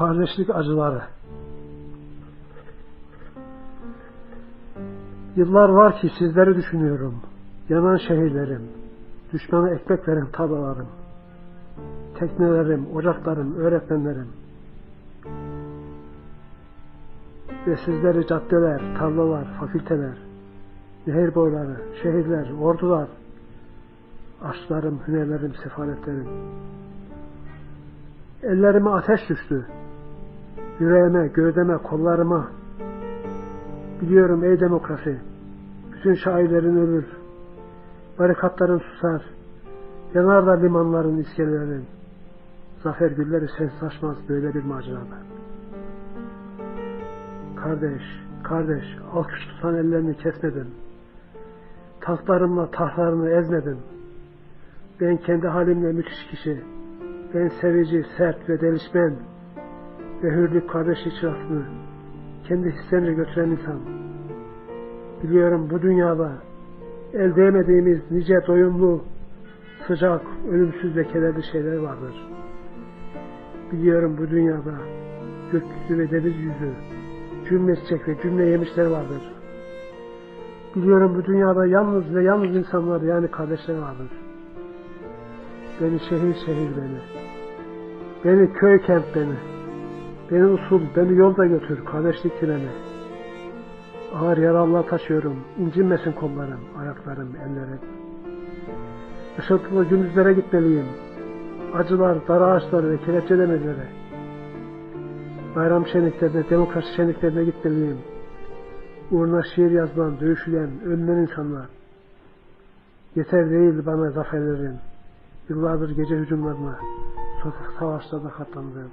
Kardeşlik acıları. Yıllar var ki sizleri düşünüyorum. Yanan şehirlerim, düşmana ekmek veren tabalarım, teknelerim, ocaklarım, öğretmenlerim. Ve sizleri caddeler, tarlalar, fakülteler, nehir boyları, şehirler, ordular, aşklarım, hünerlerim, sefaletlerim. Ellerime ateş düştü. Yüreğime, gövdeme, kollarıma. Biliyorum ey demokrasi, bütün şairlerin ölür. Barikatların susar. Yanar da limanların, iskelelerin. Zafer gülleri sensiz açmaz böyle bir macerada. Kardeş, kardeş, alkış tutan ellerini kesmedim. Tahtlarımla tahtlarını ezmedim. Ben kendi halimle müthiş kişi. Ben sevici, sert ve delişmen ve hürlük kardeş içrafını kendi hislerince götüren insan. Biliyorum bu dünyada el değmediğimiz nice doyumlu, sıcak, ölümsüz ve kederli şeyler vardır. Biliyorum bu dünyada gökyüzü ve deniz yüzü, cümle çiçek ve cümle yemişler vardır. Biliyorum bu dünyada yalnız ve yalnız insanlar yani kardeşler vardır. Beni şehir şehir beni. Beni köy kent beni. Beni usul, beni yolda götür, kardeşlik treni. Ağır yaralılar taşıyorum, incinmesin kollarım, ayaklarım, ellerim. Işıltılı gündüzlere gitmeliyim. Acılar, dar ağaçları ve kelepçe demelere. Bayram şenliklerine, demokrasi şenliklerine gitmeliyim. Uğruna şiir yazılan, dövüşülen, ölülen insanlar. Yeter değil bana zaferlerin. Yıllardır gece hücumlarına, sokak savaşlarda katlandığım.